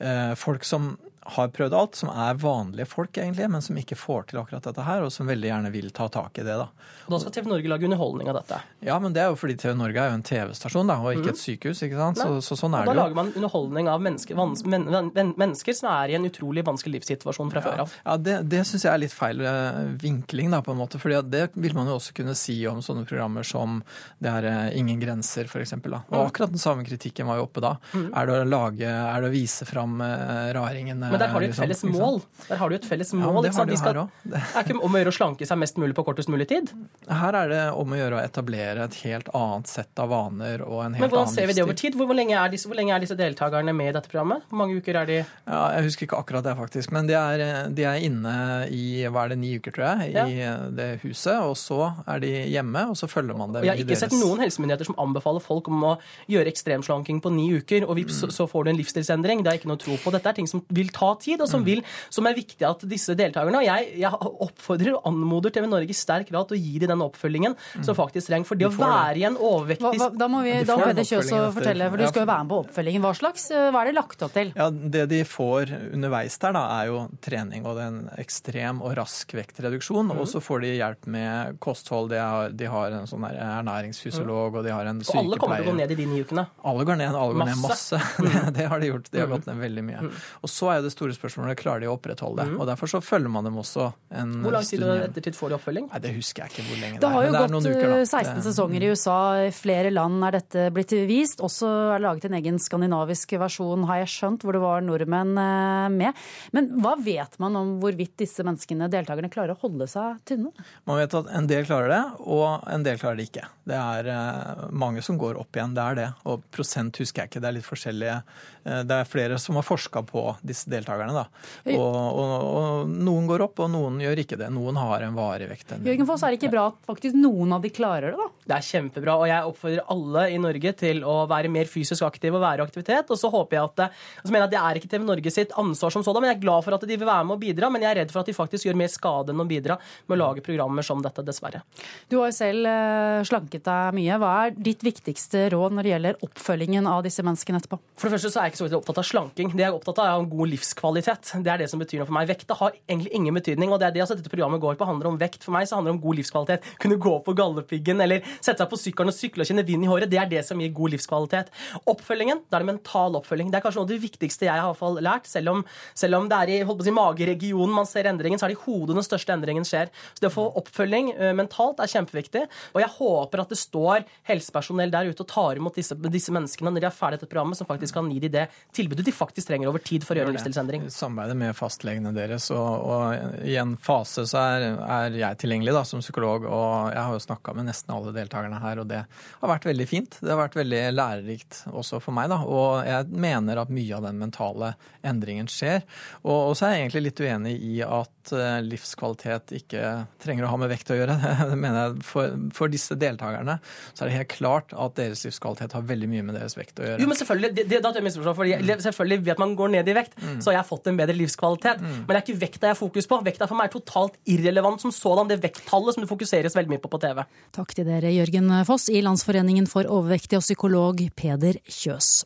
S31: eh, folk som har prøvd alt, som er vanlige folk egentlig, men som ikke får til akkurat dette her, og som veldig gjerne vil ta tak i det. da.
S30: Da skal TV Norge lage underholdning av dette.
S31: Ja, men det er jo fordi TV Norge er jo en TV-stasjon, da, og ikke et sykehus. ikke sant? Så, så sånn er det jo.
S30: Da lager man underholdning av mennesker, vans, men, men, mennesker som er i en utrolig vanskelig livssituasjon fra før av.
S31: Ja, Det, det syns jeg er litt feil eh, vinkling, da, på en måte. fordi det vil man jo også kunne si om sånne programmer som det er eh, Ingen grenser, f.eks. Og
S30: Mm.
S31: akkurat den samme kritikken var jo oppe da. Er det å lage, er det å vise fram eh, raringene
S30: Men der har de et
S31: liksom,
S30: felles mål. Der har de et felles
S31: Ja, det har de
S30: skal,
S31: her
S30: det er ikke om å gjøre å slanke seg mest mulig på kortest mulig tid.
S31: Her er det om å gjøre å etablere et helt annet sett av vaner og en helt annen livsstil.
S30: Men hvordan ser vi det over tid? Hvor, hvor, lenge disse, hvor lenge er disse deltakerne med i dette programmet? Hvor mange uker er de
S31: Ja, jeg husker ikke akkurat det, faktisk. Men de er, de er inne i hva er det, ni uker, tror jeg, i det huset. Og så er de hjemme, og så følger man det
S30: Og Jeg har
S31: ikke
S30: ikke sett noen helsemyndigheter som anbefaler folk om å gjøre ekstremslanking på ni uker, og vips, så, så får du en livsstilsendring. Det er ikke noe tro på. Dette er ting som vil ta tid, og
S31: Mm.
S30: som, vil, som er viktig at disse deltakerne Og jeg, jeg oppfordrer og anmoder TV Norge i sterk grad til å gi dem den oppfølgingen som faktisk trengs. For det
S31: Mm. De
S30: å være i en overvektig
S2: Hva, hva, da må, vi, da må Peder Kjøs fortelle, for du skal jo være med på oppfølgingen. Hva slags, eh, hva er det lagt opp til?
S31: Ja, Det de får underveis der, da, er jo trening og en ekstrem og rask vektreduksjon.
S30: Mm.
S31: Og så får de hjelp med kosthold. De har, de har en sånn der ernæringsfysiolog, og de har en sykepleier.
S30: Og alle kommer til å gå ned i de ni ukene.
S31: Alle går ned, alle går ned
S30: Masse.
S31: masse. Det, det har de gjort. De har gått ned veldig mye. Og så er jo det det store spørsmålet klarer de å opprettholde. Mm. Og Derfor så følger man dem også en
S30: Hvor lang tid ettertid får de oppfølging?
S31: Nei, Det husker jeg ikke hvor lenge
S2: det er. Det har jo
S31: gått
S2: uker, 16 eh, sesonger i USA. I flere land er dette blitt vist. Også er det laget en egen skandinavisk versjon, har jeg skjønt, hvor det var nordmenn eh, med. Men hva vet man om hvorvidt disse menneskene, deltakerne, klarer å holde seg tynne?
S31: Man vet at en del klarer det, og en del klarer det ikke. Det er eh, mange som går opp igjen, det er det. Og prosent husker jeg ikke, det er litt forskjellige. Det er flere som har forska på disse deltakerne. da. Og, og, og, noen går opp, og noen gjør ikke det. Noen har en varig vekt.
S2: Jørgen Foss, er det ikke bra at faktisk noen av de klarer det, da?
S30: Det er kjempebra, og jeg oppfordrer alle i Norge til å være mer fysisk aktive og være i aktivitet. Og så håper jeg at og så mener jeg at det er ikke TV Norge sitt ansvar som sådan, men jeg er glad for at de vil være med og bidra. Men jeg er redd for at de faktisk gjør mer skade enn å bidra med å lage programmer som dette, dessverre.
S2: Du har jo selv eh, slanket deg mye. Hva er ditt viktigste råd når det gjelder oppfølgingen av disse menneskene etterpå?
S30: For det første så er jeg ikke så opptatt av slanking. Det jeg er opptatt av, er en god livskvalitet. Det er det som betyr noe for meg. Vekta har egentlig ingen betydning, og det er det altså dette programmet går på. handler om vekt. For meg så handler det om god livskvalitet. Kunne gå på Galdhøpiggen eller sette seg på sykkelen og sykle og kjenne vind i håret. Det er det som gir god livskvalitet. Oppfølgingen, da er det mental oppfølging. Det er kanskje noe av det viktigste jeg har lært. Selv om, selv om det er i si, mageregionen man ser endringen, så er det i hodet den største endringen skjer. Så det å få oppfølging uh, mentalt er kjempeviktig. Og jeg håper at det står helsepersonell der ute og tar imot disse, disse menneskene når de er ferdig dette programmet, som faktisk kan gi dem det tilbudet de faktisk trenger over tid for å gjøre en livsstilsendring.
S31: Samarbeidet med fastlegene deres, og, og i en fase så er, er jeg tilgjengelig da, som psykolog. og jeg har jo snakka med nesten alle deltakerne her, og det har vært veldig fint. Det har vært veldig lærerikt også for meg, da. Og jeg mener at mye av den mentale endringen skjer. Og så er jeg egentlig litt uenig i at eh, livskvalitet ikke trenger å ha med vekt å gjøre. Det mener jeg for, for disse deltakerne så er det helt klart at deres livskvalitet har veldig mye med deres vekt å gjøre.
S30: Jo, men selvfølgelig, det, det, det, jeg misforstå, fordi mm. selvfølgelig ved at man går ned i vekt, mm. så har jeg fått en bedre livskvalitet. Mm. Men det er ikke vekta jeg har fokus på. Vekta for meg er totalt irrelevant som sådan. Det vekttallet som det fokuseres veldig mye på på TV.
S2: Takk til dere, Jørgen Foss i Landsforeningen for overvektige og psykolog Peder Kjøs.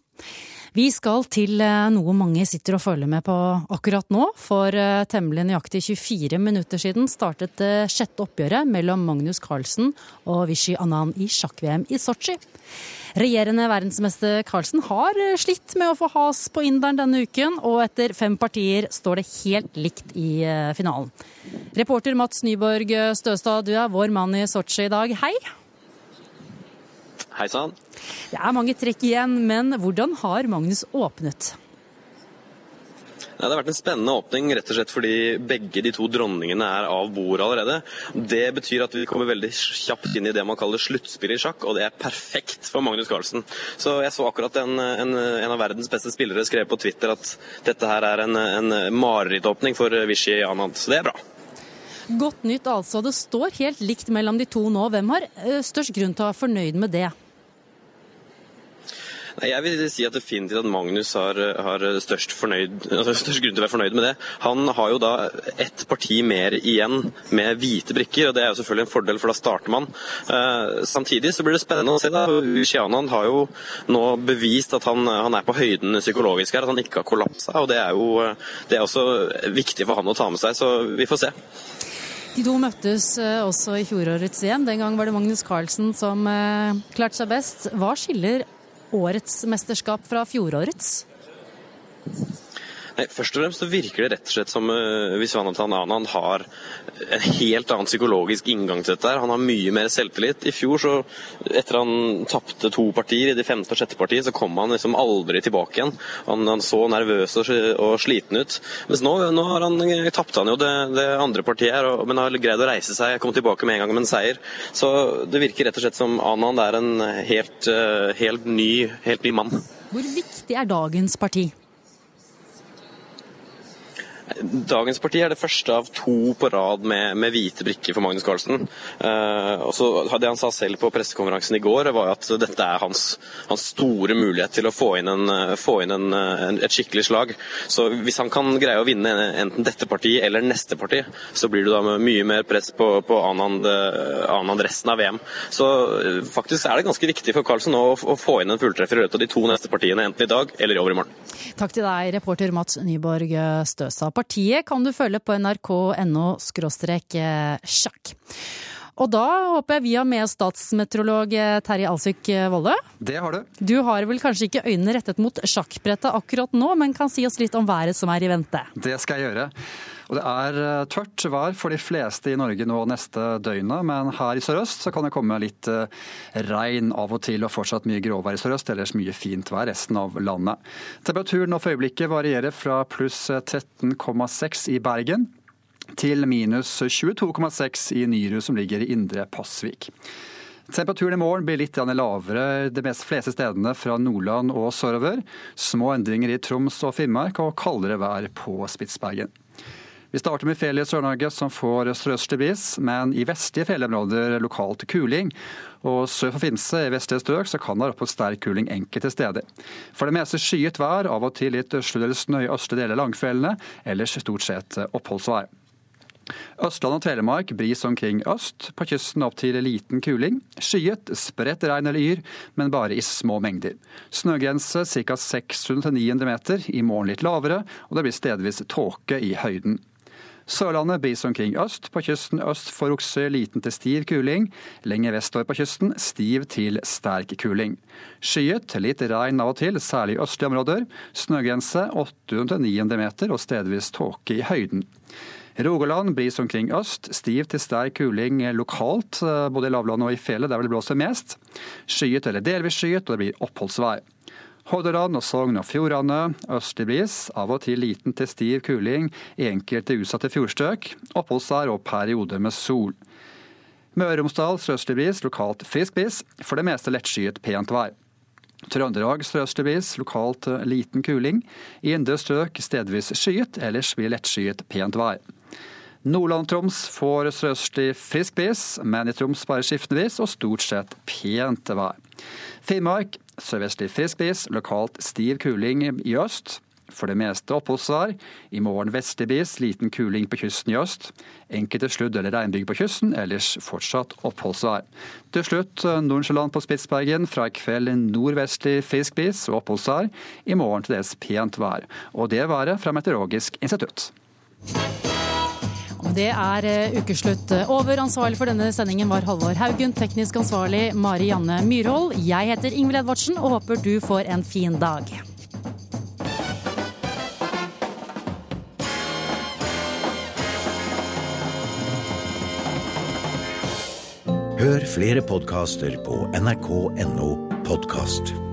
S2: Vi skal til eh, noe mange sitter og følger med på akkurat nå. For eh, temmelig nøyaktig 24 minutter siden startet det sjette oppgjøret mellom Magnus Carlsen og Vishy Anand i sjakk-VM i Sotsji. Regjerende verdensmester Carlsen har eh, slitt med å få has på inderen denne uken, og etter fem partier står det helt likt i finalen. Reporter Mats Nyborg Støstad, du er vår mann i Sotsji i dag. Hei!
S32: Hei sann.
S2: Det er mange trekk igjen, men hvordan har Magnus åpnet?
S32: Det har vært en spennende åpning rett og slett fordi begge de to dronningene er av bordet allerede. Det betyr at vi kommer veldig kjapt inn i det man kaller sluttspill i sjakk, og det er perfekt for Magnus Carlsen. Så jeg så akkurat en, en, en av verdens beste spillere skrev på Twitter at dette her er en, en marerittåpning for Vishy Anand, så det er bra.
S2: Godt nytt altså. Det står helt likt mellom de to nå. Hvem har eh, størst grunn til å være fornøyd med det?
S32: Jeg vil si at definitivt at Magnus har, har størst, fornøyd, altså størst, grunn til å være fornøyd med det. Han har jo da ett parti mer igjen med hvite brikker, og det er jo selvfølgelig en fordel, for da starter man. Eh, samtidig så blir det spennende å se. da, Shianan har jo nå bevist at han, han, er på høyden psykologisk her, at han ikke har kollapsa. og Det er jo det er også viktig for han å ta med seg, så vi får se.
S2: De to møttes eh, også i fjorårets igjen. Den gang var det Magnus Carlsen som eh, klarte seg best. Hva skiller årets mesterskap fra fjorårets?
S32: Nei, Først og fremst så virker det rett og slett som uh, Viswanathan Anand har en helt annen psykologisk inngang til dette. her. Han har mye mer selvtillit. I fjor, så, etter han tapte to partier i de femte og sjette partiet, så kom han liksom aldri tilbake igjen. Han, han så nervøs og, og, sliten ut. Mens nå, nå har han, tapte han jo det, det andre partiet her, og, men har greid å reise seg, komme tilbake med en gang med en seier. Så det virker rett og slett som Anand er en helt, uh, helt, ny, helt ny mann.
S2: Hvor viktig er dagens parti?
S32: Dagens parti er det første av to på rad med, med hvite brikker for Magnus Carlsen. Eh, og så Det han sa selv på pressekonferansen i går, var at dette er hans, hans store mulighet til å få inn, en, få inn en, en, et skikkelig slag. Så Hvis han kan greie å vinne enten dette partiet eller neste parti, så blir det da mye mer press på, på Anand, Anand, resten av VM. Så faktisk er det ganske viktig for Carlsen å, å få inn en fulltreffer i løpet av de to neste partiene, enten i dag eller i overmorgen.
S2: Takk til deg, reporter Mats Nyborg Støstad. Partiet kan du følge på nrk.no sjakk. Og da håper jeg vi har med statsmeteorolog eh, Terje Alsvik eh, Volle.
S33: Det har du.
S2: Du har vel kanskje ikke øynene rettet mot sjakkbrettet akkurat nå, men kan si oss litt om været som er i vente?
S33: Det skal jeg gjøre. Og det er eh, tørt vær for de fleste i Norge nå neste døgnet, men her i sørøst så kan det komme litt regn av og til og fortsatt mye gråvær i sørøst, ellers mye fint vær resten av landet. Temperaturen nå for øyeblikket varierer fra pluss 13,6 i Bergen til minus 22,6 i Nyru, som ligger i indre Pasvik. Temperaturen i morgen blir litt lavere de mest fleste stedene fra Nordland og sørover. Små endringer i Troms og Finnmark og kaldere vær på Spitsbergen. Vi starter med fjellet i Sør-Norge som får sørøstlig bris, men i vestlige fjellområder lokalt kuling. Og sør for Finse i vestlige strøk så kan det være oppå sterk kuling enkelte steder. For det meste skyet vær, av og til litt østlig eller snø i østlige deler av langfjellene, ellers stort sett oppholdsvær. Østland og Telemark bris omkring øst, på kysten opp til liten kuling. Skyet, spredt regn eller yr, men bare i små mengder. Snøgrense ca. 600-900 meter, i morgen litt lavere, og det blir stedvis tåke i høyden. Sørlandet bris omkring øst, på kysten øst for Okse liten til stiv kuling. Lenger vestover på kysten stiv til sterk kuling. Skyet, litt regn av og til, særlig i østlige områder. Snøgrense 800-900 meter og stedvis tåke i høyden. Rogaland bris omkring øst, stiv til sterk kuling lokalt, eh, både i lavlandet og i fjellet der det blåser mest. Skyet eller delvis skyet, og det blir oppholdsvær. Hordaland og Sogn og Fjordane østlig bris, av og til liten til stiv kuling i enkelte utsatte fjordstrøk. Oppholdsvær og perioder med sol. Møre og Romsdal sørøstlig bris, lokalt frisk bris. For det meste lettskyet, pent vær. Trøndelag sørøstlig bris, lokalt liten kuling. I indre strøk stedvis skyet, ellers blir lettskyet, pent vær. Nordland-Troms får sørøstlig frisk bris, men i Troms bare skiftende vis og stort sett pent vær. Finnmark sørvestlig frisk bris, lokalt stiv kuling i øst. For det meste oppholdsvær. I morgen vestlig bris, liten kuling på kysten i øst. Enkelte sludd- eller regnbyger på kysten, ellers fortsatt oppholdsvær. Til slutt Nordensjøland på Spitsbergen. Fra i kveld nordvestlig frisk bris og oppholdsvær. I morgen til dels pent vær. Og det været fra Meteorologisk institutt.
S2: Det er eh, ukeslutt over. Ansvarlig for denne sendingen var Halvor Haugen. Teknisk ansvarlig Mari Janne Myrhold. Jeg heter Ingvild Edvardsen og håper du får en fin dag.
S1: Hør flere podkaster på nrk.no podkast.